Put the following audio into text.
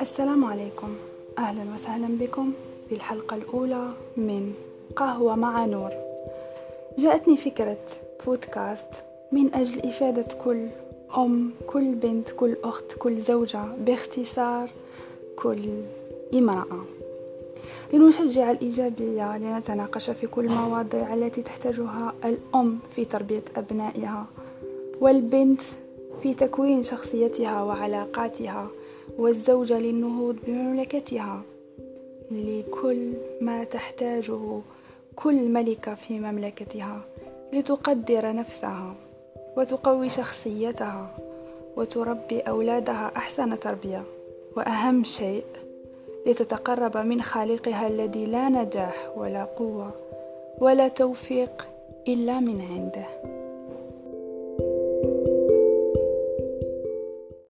السلام عليكم. أهلا وسهلا بكم في الحلقة الأولى من قهوة مع نور. جاءتني فكرة بودكاست من أجل إفادة كل أم كل بنت كل أخت كل زوجة باختصار كل امرأة. لنشجع الإيجابية لنتناقش في كل المواضيع التي تحتاجها الأم في تربية أبنائها. والبنت في تكوين شخصيتها وعلاقاتها والزوجة للنهوض بمملكتها. لكل ما تحتاجه كل ملكة في مملكتها لتقدر نفسها وتقوي شخصيتها وتربي أولادها أحسن تربية. وأهم شيء لتتقرب من خالقها الذي لا نجاح ولا قوة ولا توفيق إلا من عنده.